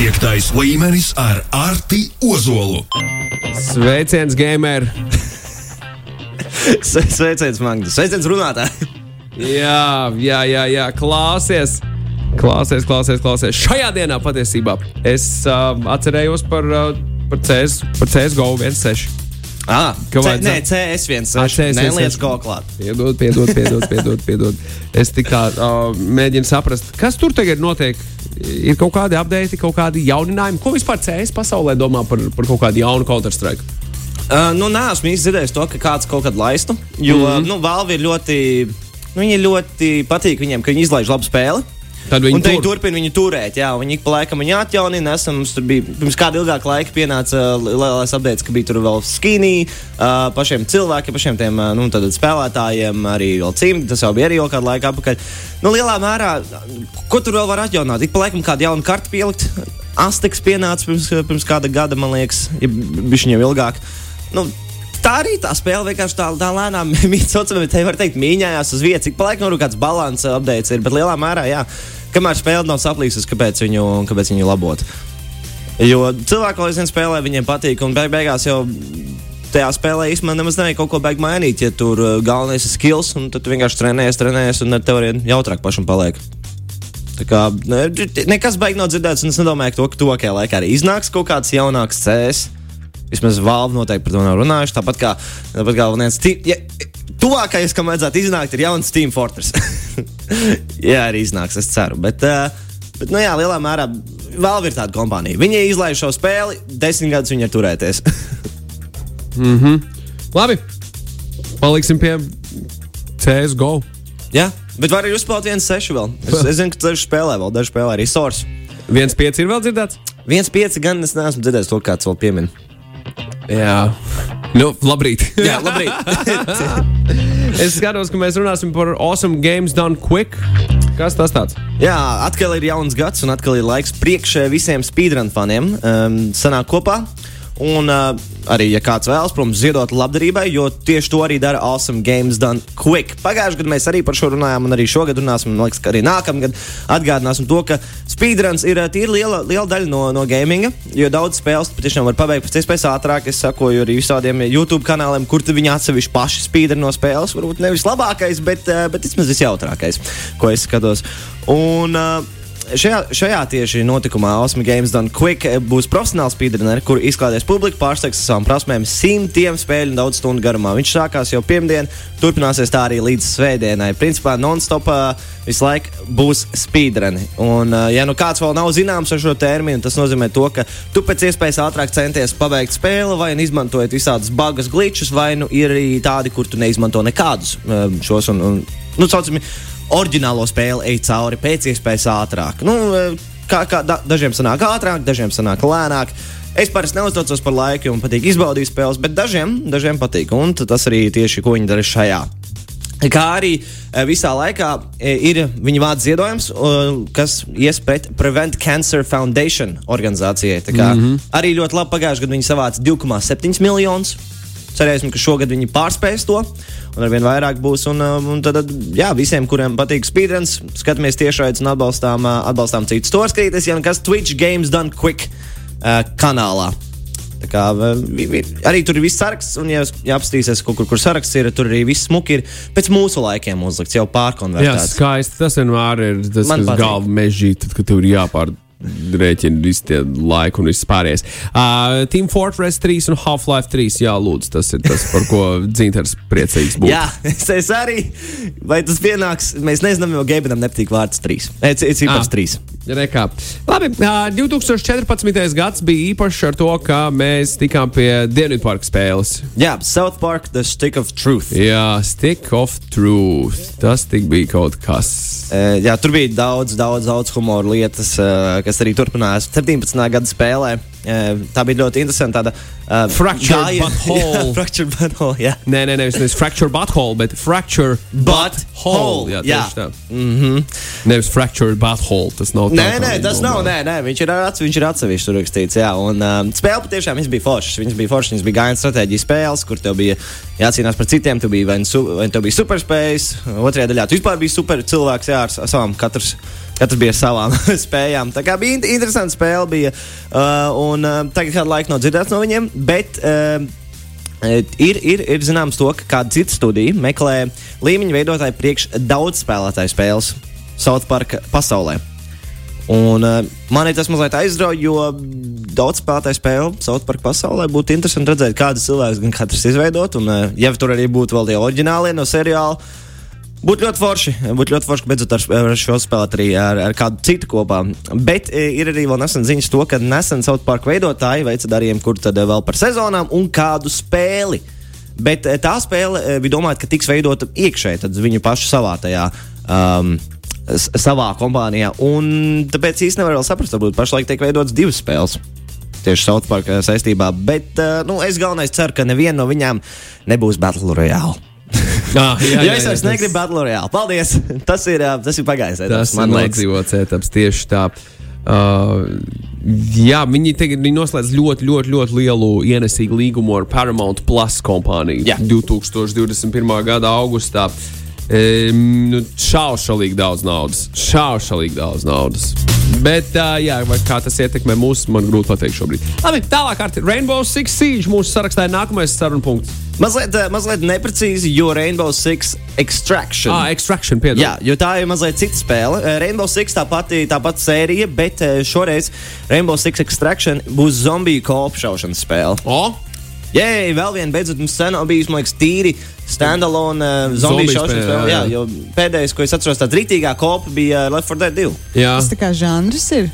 Piektais līmenis ar Arti Ozolu. Sveiciens, gamer! Sve- Sveiciens, Magnus. Sveiciens, runātāji. Jā, jā, jā, jā. klausies! Klausies, klausies, klausies. Šajā dienā patiesībā es uh, atcerējos par, uh, par, CS, par CSGO 1.6. Ah, C, vajadzētu- nē, CS1. Ah, CS1. Neliec go klāt. Piedod, piedod, piedod, piedod, piedod. Es tikai uh, mēģinu saprast, kas tur tagad notiek. Ir kaut kādi update, kaut kādi jauninājumi. Ko vispār CS pasaulē domā par, par kaut kādu jaunu Counter-Strike? Uh, nu, nē, esmu īsti dzirdējis to, ka kāds kaut kad laistu. Jo mm -hmm. nu, Valve ir ļoti, nu, ļoti patīk viņiem, ka viņi izlaiž labu spēli. Tad viņi un viņi tur. turpina viņu turēt. Jā, viņi ik pa laikam viņu atjaunina. Esam, mums tur bija pirms kāda ilgāka laika pienāca uh, lielais update, ka bija tur vēl skinī uh, pašiem cilvēkiem, pašiem tiem uh, nu, spēlētājiem, arī vēl cimdi. Tas jau bija arī jau kādu laiku atpakaļ. Nu, lielā mērā, ko tur vēl var atjaunot? Ik pa laikam kādu jaunu kartu pielikt. Astiks pienāca pirms, pirms kāda gada, man liekas, ja viņam ilgāk. Nu, Tā arī tā spēle vienkārši tā, tā lēnām mītne, te var teikt, mīņājās uz vietas. Ik pa laikam nu, kāds balans updates ir, bet lielā mērā, jā, kamēr spēle nav saplīsusi, kāpēc viņu, kāpēc viņu labot. Jo cilvēki, lai zina, spēlē, viņiem patīk, un beig beigās jau tajā spēlē īstenībā nemaz nevajag kaut ko beigti mainīt. Ja tur uh, galvenais ir skills, un tad vienkārši trenējies, trenējies, un tev arī jautrāk pašam paliek. Tā kā, ne, nekas beigas nav dzirdēts, un es nedomāju, ka to, ka tuvākajā laikā arī iznāks kaut kāds jaunāks CS. Vismaz Valve noteikti par to nav runājuši. Tāpat kā, tāpat kā viens Steam, ja, tuvākais, kam vajadzētu iznākt, ir jauns Steam Fortress. jā, arī iznāks, es ceru. Bet, uh, bet nu, jā, lielā mērā Valve ir tāda kompānija. Viņi izlaiž šo spēli, desmit gadus viņi ir turēties. Labi, paliksim pie CSGO. jā, bet var arī uzspēlēt viens sešu vēl. Es, es zinu, ka daži spēlē vēl, daži spēlē arī Source. 1.5 ir vēl dzirdēts? Viens pieci gan es neesmu dzirdējis to, kāds vēl piemin. Jā. Nu, labrīt. Jā, labrīt. es skatos, ka mēs runāsim par Awesome Games Done Quick. Kas tas tāds? Jā, atkal ir jauns gads, un atkal ir laiks priekšē visiem speedrun faniem um, sanākt kopā. Un uh, arī, ja kāds vēlas, protams, ziedot labdarībai, jo tieši to arī dara Awesome Games Done Quick. Pagājušajā gadā mēs arī par šo runājām, un arī šogad runāsim, man liekas, ka arī nākamgad atgādināsim to, ka speedruns ir uh, tīri liela, liela daļa no, no gaminga, jo daudz spēles patiešām var pabeigt pēc iespējas ātrāk. Es sakoju arī visādiem YouTube kanāliem, kur viņi atsevišķi paši speedrun no spēles. Varbūt nevis labākais, bet, uh, bet vismaz visjautrākais, ko es skatos. Un, uh, Šajā, šajā tieši notikumā Osmo Games Done Quick būs profesionāls speedrunners, kur izklāties publika, pārsteigts savām prasmēm simtiem spēļu un daudz stundu garumā. Viņš sākās jau pirmdien, turpināsies tā arī līdz svētdienai. Principā non-stop uh, visu laiku būs speedruni. Un, uh, ja nu kāds vēl nav zināms ar šo terminu, tas nozīmē to, ka tu pēc iespējas ātrāk centies pabeigt spēli, vai nu izmantojot visādus bugus, glitčus, vai nu ir arī tādi, kur tu neizmanto nekādus šos un, un nu, saucami oriģinālo spēli ej cauri pēc iespējas ātrāk. Nu, kā, kā da, dažiem sanāk ātrāk, dažiem sanāk lēnāk. Es parasti neuztraucos par laiku, man patīk izbaudīt spēles, bet dažiem, dažiem patīk. Un tas arī tieši ko viņi dara šajā. Kā arī eh, visā laikā eh, ir viņa vārds ziedojums, kas ies pret Prevent Cancer Foundation organizācijai. Mm -hmm. Arī ļoti labi pagājušajā gadā viņi savāca 2,7 miljonus. Cerēsim, ka šogad viņi pārspēs to, un ar vien vairāk būs. Un, um, un tad, jā, visiem, kuriem patīk speedruns, skatāmies tiešraidus un atbalstām, uh, atbalstām citus. To skatīties, ja kas Twitch Games Done Quick uh, kanālā. Tā kā, uh, vi- vi- arī tur ir viss saraksts, un, ja, ja apstīsies kaut kur, kur saraksts ir, tur arī viss smuki ir pēc mūsu laikiem uzlikts, jau Jā, pārkonvertēts. skaisti. Tas vienmēr ir tas, Man kas patīk. galva mežģīt, tad, kad tev ir jāpār. Rēķina visu tie laiku un viss pārējais. Uh, Team Fortress 3 un Half-Life 3. Jā, lūdzu, tas ir tas, par ko Dzinters priecīgs būs. Jā, es, es arī. Vai tas pienāks? Mēs nezinām, jo Gabinam nepatīk vārds 3. Es Ah. cipars 3. Rekā. Labi, uh, 2014. gads bija īpašs ar to, ka mēs tikām pie Dienvidparka spēles. Jā, South Park, The Stick of Truth. Jā, Stick of Truth. Tas tik bija kaut kas. Jā, tur bija daudz, daudz, daudz humora lietas, kas arī turpinājās 17. gada spēlē. Uh, tā bija ļoti interesanta. Tāda, uh, Fractured butthole. Jā, fractured butthole. Jā. Nē, nē, nevis, nevis Fracture Butthole, bet Fracture Butthole. Jā, Jā. tā. Mm -hmm. Nevis Fracture Butthole. Tas nav. Nē, nē, tas nav. Nē, nē, viņš ir, ats, viņš ir atsevišķi tur rakstīts. Jā, un um, spēle patiešām bija foršas. Viņas bija foršas, viņas bija gājienu stratēģijas spēles, kur tev bija jācīnās par citiem. Tu biji vai, nu su, vai tev bija superspējas, otrajā daļā tu vispār biji super cilvēks jā, ar sa- savām katrs. Katrs bija ar savām spējām. Tā kā bija int- interesanta spēle, bija. Uh, un uh, tagad kādu laiku nav dzirdēts no viņiem, bet uh, Eh, Ir, ir, ir zināms, to, ka kāda cita studija meklē līmeņa veidotāju priekš daudz spēlētāju spēles South Park pasaulē. Un, uh, man tas mazliet aizrauja, jo daudz spēlētāju spēle South Park pasaulē būtu interesanti redzēt, kādas cilvēks gan katrs izveidot. Un, uh, ja tur arī būtu vēl tie oriģinālie no seriāla, Būtu ļoti forši. Būtu ļoti forši, beidzot ar, ar šo spēlēt arī ar, ar kādu citu kopā. Bet e, ir arī vēl nesen ziņas to, ka nesen South Park veidotāji veica darījumu, kur tad e, vēl par sezonām un kādu spēli. Bet e, tā spēle bija domāta, ka tiks veidota iekšēji, tad viņu pašu savā tajā. Um, Savā kompānijā. Un tāpēc īstenībā nevaru vēl saprast, varbūt pašlaik tiek veidotas divas spēles. Tieši South Park saistībā. Bet nu, es galvenais ceru, ka neviena no viņām nebūs Battle Royale. Ah, jā, Ja es vairs negribu Battle Royale, paldies! Tas ir, tas ir pagājis. Tas man liekas, dzīvots etaps tieši tā. Uh, jā, viņi tagad viņi noslēdz ļoti, ļoti, ļoti lielu ienesīgu līgumu ar Paramount Plus kompāniju Jā. 2021. gada augustā. Um, nu, šaušalīgi daudz naudas. Šaušalīgi daudz naudas. Bet, uh, jā, kā tas ietekmē mūs, man grūti pateikt šobrīd. Labi, tālāk Rainbow Six Siege mūsu sarakstā ir nākamais sarunu punkts. Mazliet, ā, mazliet neprecīzi, jo Rainbow Six Extraction. Ah, Extraction, piedod. Jā, jo tā ir mazliet cita spēle. Eh, Rainbow Six tā pati, tā pati sērija, bet eh, šoreiz Rainbow Six Extraction būs zombiju kopšaušanas spēle. O, Jā, vēl viena beidzot mums sen bijis, man liekas, tīri standalone uh, zombiju šaušanas spēle. Jā, jā. jo pēdējais, ko es atceros, tāds rītīgā kopa bija uh, Left 4 Dead 2. jā. Tas tā kā žanrs ir.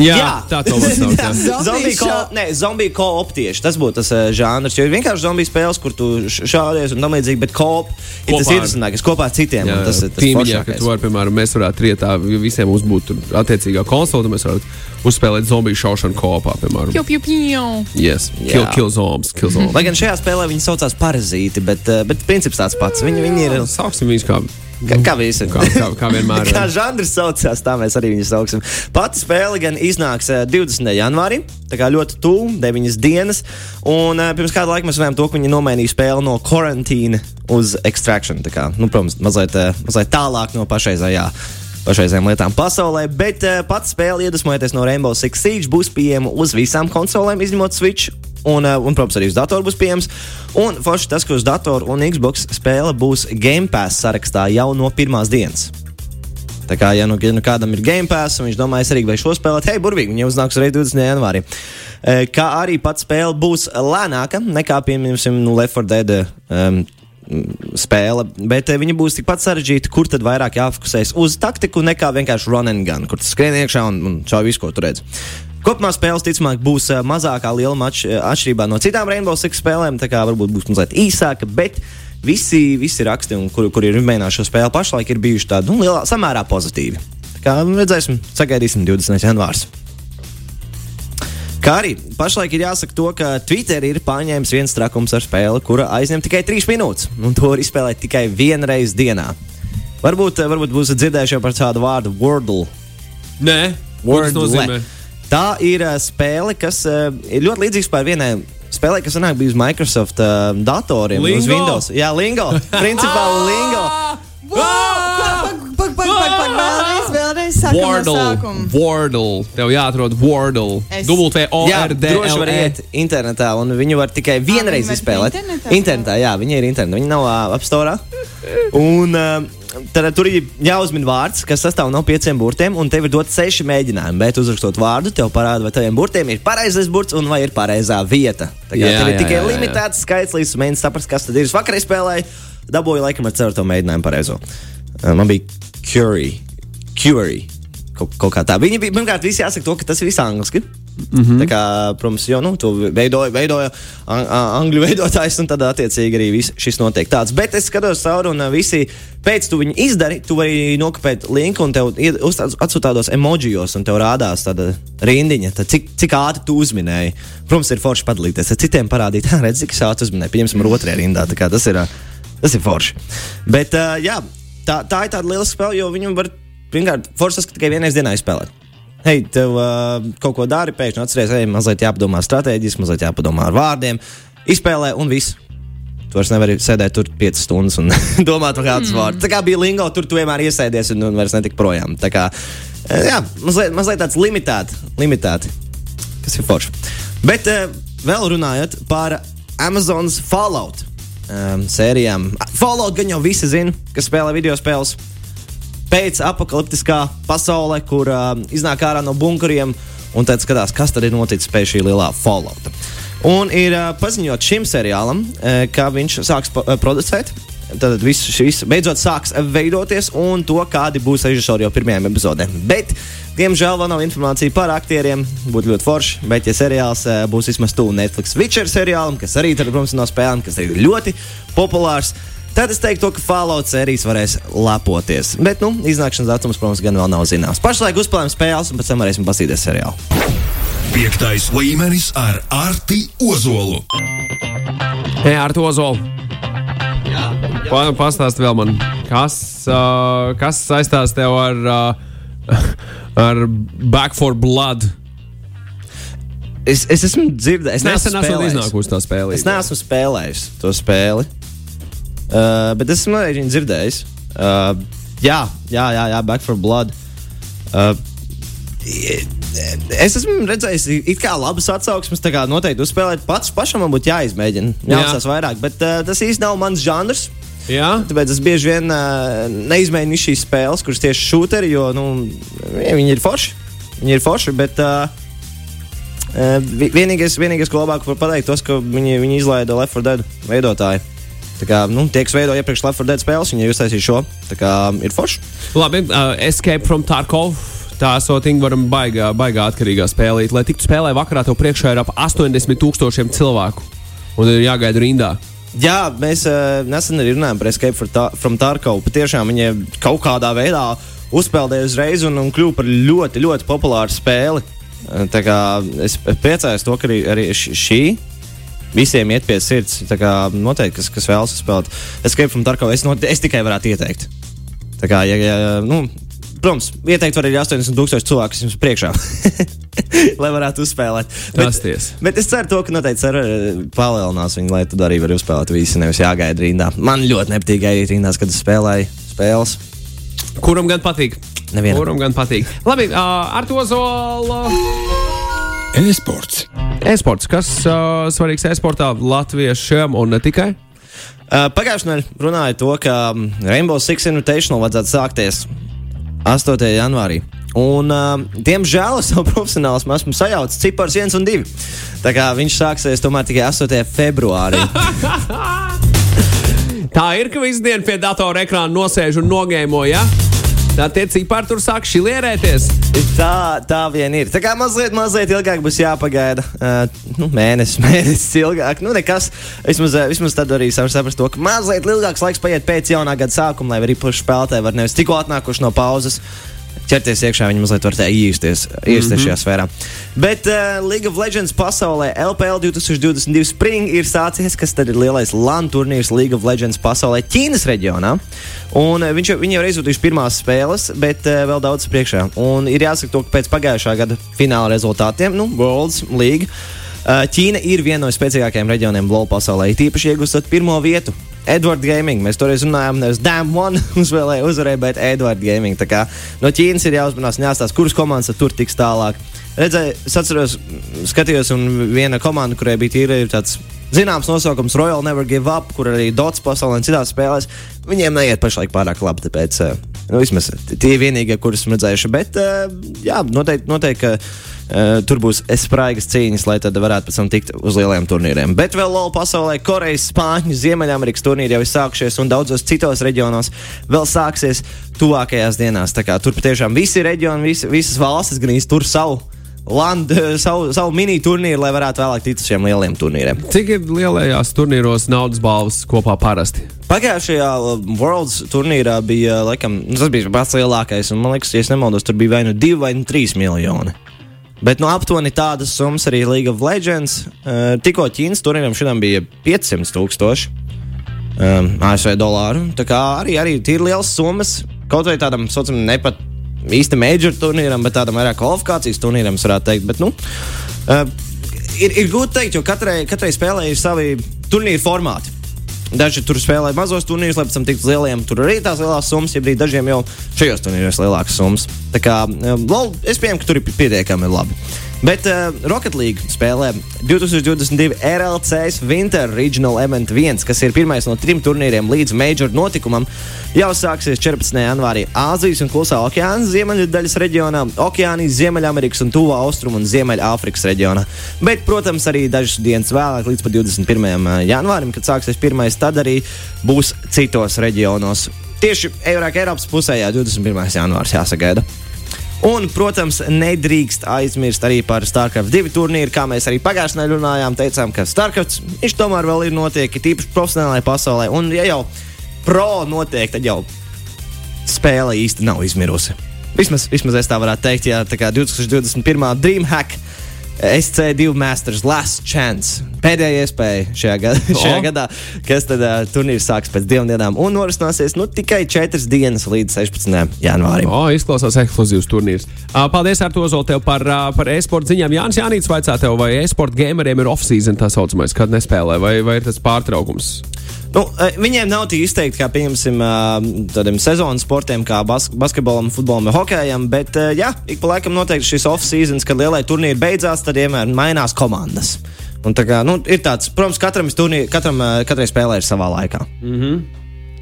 Jā, jā, tā to var saukt. jā. Zombiju ko, ne, zombiju ko-op tieši tas būtu tas uh, žanrs. Jo ir vienkārši zombiju spēles, kur tu š- šādies un tam līdzīgi, bet ko-op ir tas interesantākais kopā ar citiem. Jā, un Tas ir tas tīmiņā, ka tu vari, piemēram, mēs varētu rietā, ja visiem mums būtu attiecīgā konsole, tad mēs varētu uzspēlēt zombiju šaušanu kopā, piemēram. Piu, piu, piu. Yes, kill, kill zombies, kill zombies. Lai gan šajā spēlē viņi saucās parazīti, bet, uh, bet princips tāds pats. Viņi, viņi ir Sauksim viņus kā, kā, kā visi. kā, kā, kā vienmēr. Kā žanrs saucās, tā mēs arī viņu sauksim. Pati spēle gan iznāks eh, 20. janvārī, tā kā ļoti tuvu, 9 dienas. Un eh, pirms kāda laika mēs runājām to, ka viņi nomainīja spēli no karantīna uz extraction. Tā Kā, nu, protams, mazliet, eh, mazliet tālāk no pašreizējā. Pašreizējām lietām pasaulē, bet uh, pats spēle, iedvesmojoties no Rainbow Six Siege, būs pieejama uz visām konsolēm, izņemot Switch. Un, uh, un, protams, arī uz datoru būs pieejams. Un forši tas, ka uz datoru un Xbox spēle būs Game Pass sarakstā jau no pirmās dienas. Tā kā, ja nu, ja nu kādam ir Game Pass, un viņš domā, es arī gribēju šo spēlēt, hei, burvīgi, viņa uznāks arī 20. janvārī. E, Kā arī pats spēle būs lēnāka nekā, piemēram, nu, Left 4 Dead um, spēle, bet e, viņa būs tikpat sarežģīta, kur tad vairāk jāfokusēs uz taktiku nekā vienkārši run and gun, kur tas skrien iekšā un, un čau visu, ko tur redz. Kopumā spēles, ticamāk, būs eh, mazākā lieluma atš atšķirībā no citām Rainbow Six spēlēm. Tā kā varbūt būs mazliet īsāka, bet visi, visi raksti, un kuri, kuri ir mēģinājuši šo spēli pašlaik, ir bijuši tādi nu, lielā, samērā pozitīvi. Tā kā nu, redzēsim, sagaidīsim 20. janvārs. Kā arī pašlaik ir jāsaka to, ka Twitter ir paņēmis viens trakums ar spēli, kura aizņem tikai 3 minūtes, un to var izspēlēt tikai vienreiz dienā. Varbūt, eh, varbūt būsiet dzirdējuši par tādu vārdu Wordle. Nē, Wordle. Tā ir uh, spēle, kas uh, ir ļoti līdzīga vienai spēlē, kas senāk bija uz Microsoft uh, datoriem, uz Lingo? Windows. Jā, Lingo. Principā Lingo. Wordle. Wordle. Tev jāatrod Wordle. Es- Jā, droši var W-O-R-D-L-E. iet internetā, un viņu var tikai vienreiz izspēlēt. internetā Internetā, jā, viņi ir internetā. Viņi nav uh, App Store. Un uh, tad tur ir jāuzmin vārds, kas sastāv no pieciem burtiem, un tev ir dot seši mēģinājumi. Bet uzrakstot vārdu, tev parāda, vai taviem burtiem ir pareizais burts un vai ir pareizā vieta. Tā kā Jā, tev ir jā, tikai jā, jā. limitēts skaits, līdz tu mēģini saprast, kas tad ir. Es vakar spēlēju, dabūju laikam ar ceturto mēģinājumu pareizo. Uh, man bija Curie. Curie. Kaut, kaut kā tā. Viņi bija, pirmkārt, visi jāsaka to, ka tas ir viss angliski. Mm -hmm. Tā kā, protams, jau nu, to veidoja, veidoja an, an, angļu veidotājs, un tad, attiecīgi, arī viss šis notiek tāds. Bet es skatos cauri, un ā, visi pēc tu viņu izdari, tu vari nokopēt linku, un tev atsūta tādos emojijos, un tev rādās tāda rindiņa, tad cik, cik ātri tu uzminēji. Protams, ir forši padalīties ar citiem, parādīt, "Ā, redz, cik ātri uzminēju. Pieņemsim, otrajā rindā. Tā Tas ir, ā, tas ir forši. Bet, uh, jā, tā, tā ir tāda liela spēle, jo viņu var, pirmkārt, forši tas, ka tikai vienreiz dienā izspēlēt. Hei, tev uh, kaut ko dari, pēkšņi atceries, ej, mazliet jāpadomā strateģiski, mazliet jāpadomā ar vārdiem, izspēlē un viss. Tu vairs nevari sēdēt tur 5 stundas un domāt par kādu mm. vārdu. Tā kā bija lingo, tur tu vienmēr iesēdies un, un vairs netika projām. Tā kā, eh, jā, mazliet, mazliet tāds limitēti, limitēti, kas ir forši. Bet uh, vēl runājot par Amazonas Fallout um, sērijām. Fallout gan jau visi zina, kas spēlē video spēles. Pēc apakaliptiskā pasaulē, kur uh, iznāk ārā no bunkuriem un tad skatās, kas tad ir noticis pēc šī lielā Fallout. Un ir uh, paziņots šim seriālam, uh, ka viņš sāks uh, producēt. Tad viss šis beidzot sāks veidoties, un to, kādi būs režisori jau pirmajām epizodēm. Bet, diemžēl, vēl nav informācija par aktieriem. Būtu ļoti forši, bet, ja seriāls uh, būs vismaz tuvu Netflix Witcher seriālam, kas arī, tad, protams, no spēlēm, kas ir ļoti populārs, tad es teiktu, ka Fallout sērijas varēs lepoties. Bet, nu, iznākšanas datums, protams, gan vēl nav zināms. Pašlaik uzspēlējam spēles, un pēc tam varēsim paskatīties seriālu. Piektais līmenis ar Arti Ozolu. Ej, ar to zolu. Pa, pastāst vēl man, kas, uh, kas saistās tev ar, uh, ar Back for Blood? Es, es esmu dzirdējis, Es nesen esmu iznākusi tā spēlē. Es neesmu spēlējis to spēli, uh, bet esmu arī viņu dzirdējis. Uh, jā, jā, jā, jā, Back for Blood. Uh, Es esmu redzējis, it kā labas atsauksmes. Tā kā noteikti uzspēlēt pats, pašam man būtu jāizmēģina. Jāuzsās vairāk, bet uh, tas īsti nav mans žanrs. Jā, Tāpēc es bieži vien uh, neizmēģinu šīs spēles, kuras tieši šūteri, jo nu, viņi ir forši. Viņi ir forši, bet uh, uh, vi- vienīgais, vienīgais, ko labāk var pateikt, tas, ka viņi, viņi izlaida Left 4 Dead veidotāju. Tā kā, nu, tie, kas veido iepriekš Left 4 Dead spēles, viņi ir uztaisījuši šo. Tā kā ir forši. labi. Uh, Escape from Tarkov. Tā sotiņa varam baigā, baigā atkarīgā spēlīt. Lai tiktu spēlē vakarā, tev priekšā ir ap 80 tūkstošiem cilvēku. Un ir jāgaida rindā. Jā, mēs uh, nesen arī runājām par Escape from Ta- from Tarkov. Patiešām viņi kaut kādā veidā uzspēlēja uzreiz un, un kļuva par ļoti, ļoti populāru spēli. Uh, Tā kā es priecājos, to, ka arī, arī šī visiem iet pie sirds. Tā kā noteikti, kas, kas vēlas spēlēt Escape from Tarkov, es, not, es tikai varētu ieteikt. Tā kā, ja, ja, nu, protams, ieteikt var arī 80,000 cilvēku, kas jums priekšā. lai varētu uzspēlēt. Tas ties. Bet es ceru, to, ka noteikti serveri palielinās viņu, lai tad arī var uzspēlēt visi, nevis jāgaida rindā. Man ļoti nepatīk gaidīt rindās, kad es spēlēju spēles. Kuram gan patīk? Nevienam. Kuram gan patīk? Labi, uh, ar to zolu. E-sports. E-sports, kas uh, svarīgs e-sportā latviešiem un ne tikai? Uh, Pagājušajā nedēļā runāja to, ka Rainbow Six Invitational vajadzētu sākties 8. janvārī. Un, uh, diemžēl es savu profesionālismu esmu sajaucis cipars 1 un 2. Tā kā viņš sāksies tomēr tikai 8. februārī. Tā ir, ka visu dienu pie datora ekrāna nosēž un nogēmo, ja? Tā tie cipari tur sāk šilierēties. Tā, tā vien ir. Tā kā mazliet, mazliet ilgāk būs jāpagaida. Uh, nu, mēnesis, mēnesis ilgāk. Nu, nekas. Vismaz, vismaz tad arī saprast to, ka mazliet ilgāks laiks paiet pēc jaunā gada sākuma, lai arī paši spēlētāji var nevis tikko atnākuši no pauzes. Ķerties iekšā, viņi mazliet var iesties mm -hmm. šajā sfērā. Bet uh, League of Legends pasaulē LPL 2022 Spring ir sācies, kas tad ir lielais LAN turnīrs League of Legends pasaulē Ķīnas reģionā. Un, uh, viņš jau, viņi jau ir izsūtījuši pirmās spēles, bet uh, vēl daudz priekšā. Un ir jāsaka, to, ka pēc pagājušā gada fināla rezultātiem, nu, Worlds League. Ķīna ir viena no spēcīgākajiem reģioniem LoL pasaulē, it īpaši iegūstot pirmo vietu. Edvards Gaming. Mēs toreiz runājām, nevis Dam One uzvēlēja uzvarēju, bet Edvards Gaming. Tā kā no Ķīnas ir jāuzmanās jāstāsta, kuras komandas tur tiks tālāk. Redzēju, es atceros, skatījos, un viena komanda, kurai bija tīra, ir tāds zināms nosaukums Royal Never Give Up, kur arī Dots pasaulē un citās spēlēs. Viņiem neiet pašlaik pārāk labi, tāpēc eh, nu, vismaz tie ir vienīgie, kurus esmu redzējuši. Bet eh, jā, noteikti, noteikti Uh, tur būs spraigas cīņas, lai tad varētu pēc tam tikt uz lieliem turnīriem. Bet vēl LOL pasaulē, Korejas, Spāņu, Ziemeļamerikas turnīri jau ir sākušies, un daudzos citos reģionos vēl sāksies tuvākajās dienās. Tā kā tur patiešām visi reģioni, visi, visas valstis gan īsti tur savu. Land, savu, savu mini turnīru, lai varētu vēlāk tikt šiem lieliem turnīriem. Cik ir lielajās turnīros naudas balvas kopā parasti? Pagājušajā uh, Worlds turnīrā bija, laikam, nu, tas bija pats lielākais, un man liekas, ja nemaldos, tur bija vai nu 2 vai nu 3 miljoni. Bet no aptuveni tādas summas arī League of Legends. Uh, tikko Ķīnas turnīram šodien bija 500 tūkstoši um, ASV dolāru. Tā kā arī, arī ir liels summas. Kaut vai tādam, saucamam, nepat īsti major turnīram, bet tādam vairāk kvalifikācijas turnīram, varētu teikt. Bet, nu, uh, ir, ir grūti teikt, jo katrai, katrai spēlē ir savi turnīru formāti. Daži tur spēlē mazos turnīrus, lai pēc tam tiktu lieliem. Tur arī tās lielās summas, ja dažiem jau šajos turnīros lielākas summas. Tā kā um, lol, es pieņemu, ka tur ir pietiekami labi. Bet uh, Rocket League spēlē 2022 RLCS Winter Regional Event 1, kas ir pirmais no trim turnīriem līdz Major notikumam, jau sāksies 14. janvārī Āzijas un Klusā okeāna ziemeļdaļas reģionā, Okeānijas, Ziemeļamerikas un Tuvā Austrumu un Ziemeļāfrikas reģionā. Bet, protams, arī dažas dienas vēlāk, līdz pat 21. janvārim, kad sāksies pirmais, tad arī būs citos reģionos. Tieši Eiropas pusē, jā, 21. janvārs jāsagaida. Un, protams, nedrīkst aizmirst arī par StarCraft 2 turnīru, kā mēs arī pagājušajā nedēļā runājām. Teicām, ka StarCraft tomēr vēl ir notiek, ir tīpaši profesionālajā pasaulē. Un, ja jau pro notiek, tad jau spēle īsti nav izmirusi. Vismaz, vismaz es tā varētu teikt, ja tā kā 2021. Dreamhack. SC2 Masters Last Chance. Pēdējā iespēja šajā, gada, O. šajā gadā, kas tad uh, turnīrs sāks pēc divām dienām un norisināsies nu, tikai 4 dienas līdz 16. janvārim. O, izklausās ekskluzīvs turnīrs. Ā, Paldies, Arto, Ozol, tev par, ā, par e-sporta ziņām. Jānis Jānis vaicā tev, vai e-sporta gameriem ir off-season tā saucamais, kad nespēlē, vai, vai ir tas pārtraukums? Nu, eh, viņiem nav tik izteikti, kā piemēram eh, tādiem sezonas sportiem, kā bas basketbolam, futbolam vai hokejam. Bet, eh, jā, ik pa laikam noteikti šis off-season, kad lielai turnīri beidzās, tad vienmēr mainās komandas. Un tā kā, nu, ir tāds, protams, katram, turnīri, katram katrai spēlē ir savā laikā.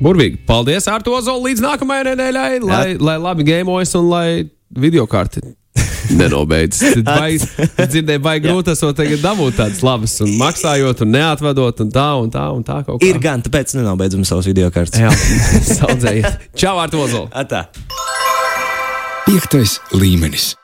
Burvīgi. Paldies, Arto, Ozol, līdz nākamajai nedēļai, lai, lai labi gēmojas un lai video karti. Nenobeidz. Dzirdēju, vai grūti esot tagad dabūt tādas labas, un maksājot, un neatvedot, un tā, un tā, un tā kaut kā. Ir gan, tāpēc nenobeidzam savus video kartus. Jā, saudzējiet. Čau, Arto, Ozol! Atā. Piektais līmenis.